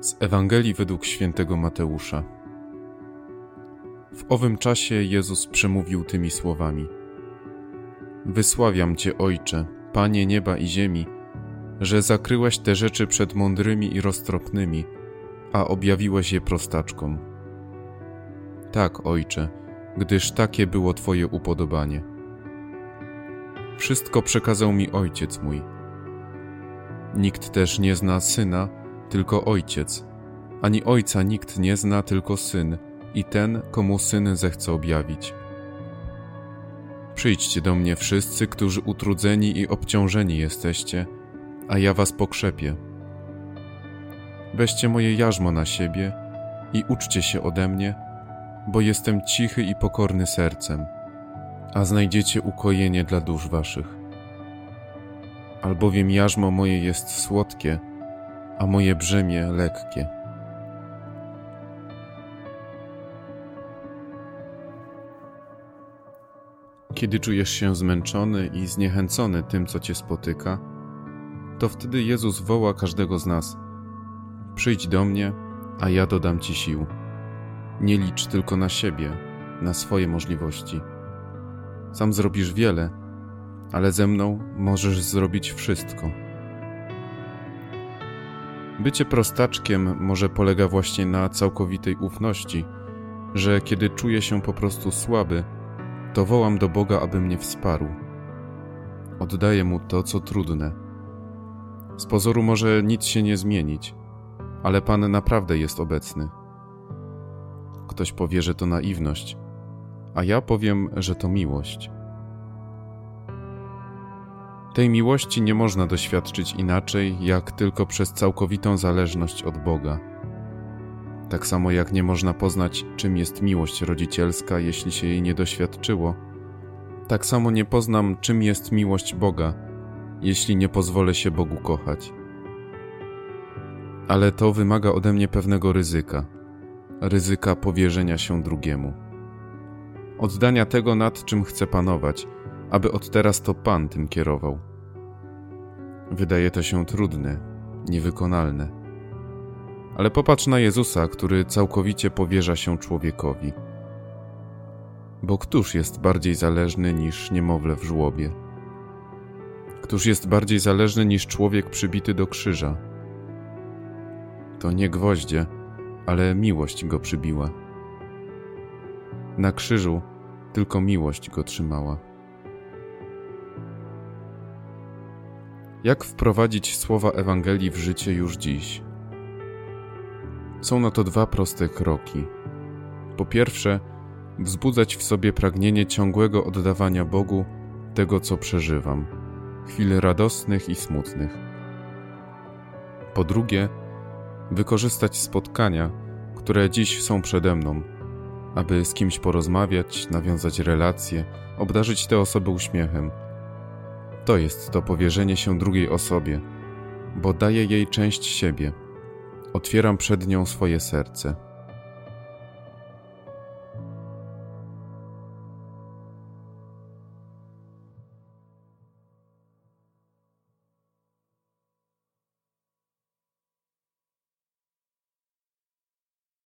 Z Ewangelii według świętego Mateusza. W owym czasie Jezus przemówił tymi słowami: Wysławiam Cię, Ojcze, Panie nieba i ziemi, że zakryłeś te rzeczy przed mądrymi i roztropnymi, a objawiłeś je prostaczkom. Tak, Ojcze, gdyż takie było Twoje upodobanie. Wszystko przekazał mi Ojciec mój. Nikt też nie zna Syna, tylko Ojciec, ani Ojca nikt nie zna, tylko Syn i ten, komu Syn zechce objawić. Przyjdźcie do mnie wszyscy, którzy utrudzeni i obciążeni jesteście, a ja was pokrzepię. Weźcie moje jarzmo na siebie i uczcie się ode mnie, bo jestem cichy i pokorny sercem, a znajdziecie ukojenie dla dusz waszych. Albowiem jarzmo moje jest słodkie, a moje brzemię lekkie. Kiedy czujesz się zmęczony i zniechęcony tym, co cię spotyka, to wtedy Jezus woła każdego z nas: Przyjdź do mnie, a ja dodam ci sił. Nie licz tylko na siebie, na swoje możliwości. Sam zrobisz wiele, ale ze mną możesz zrobić wszystko. Bycie prostaczkiem może polega właśnie na całkowitej ufności, że kiedy czuję się po prostu słaby, to wołam do Boga, aby mnie wsparł. Oddaję mu to, co trudne. Z pozoru może nic się nie zmienić, ale Pan naprawdę jest obecny. Ktoś powie, że to naiwność, a ja powiem, że to miłość. Tej miłości nie można doświadczyć inaczej, jak tylko przez całkowitą zależność od Boga. Tak samo jak nie można poznać, czym jest miłość rodzicielska, jeśli się jej nie doświadczyło, tak samo nie poznam, czym jest miłość Boga, jeśli nie pozwolę się Bogu kochać. Ale to wymaga ode mnie pewnego ryzyka ryzyka powierzenia się drugiemu. Oddania tego, nad czym chcę panować, aby od teraz to Pan tym kierował. Wydaje to się trudne, niewykonalne. Ale popatrz na Jezusa, który całkowicie powierza się człowiekowi. Bo któż jest bardziej zależny niż niemowlę w żłobie? Któż jest bardziej zależny niż człowiek przybity do krzyża? To nie gwoździe, ale miłość go przybiła. Na krzyżu tylko miłość go trzymała. Jak wprowadzić słowa Ewangelii w życie już dziś? Są na to dwa proste kroki. Po pierwsze, wzbudzać w sobie pragnienie ciągłego oddawania Bogu tego, co przeżywam, chwil radosnych i smutnych. Po drugie, wykorzystać spotkania, które dziś są przede mną, aby z kimś porozmawiać, nawiązać relacje, obdarzyć tę osobę uśmiechem to jest to powierzenie się drugiej osobie, bo daję jej część siebie. Otwieram przed nią swoje serce.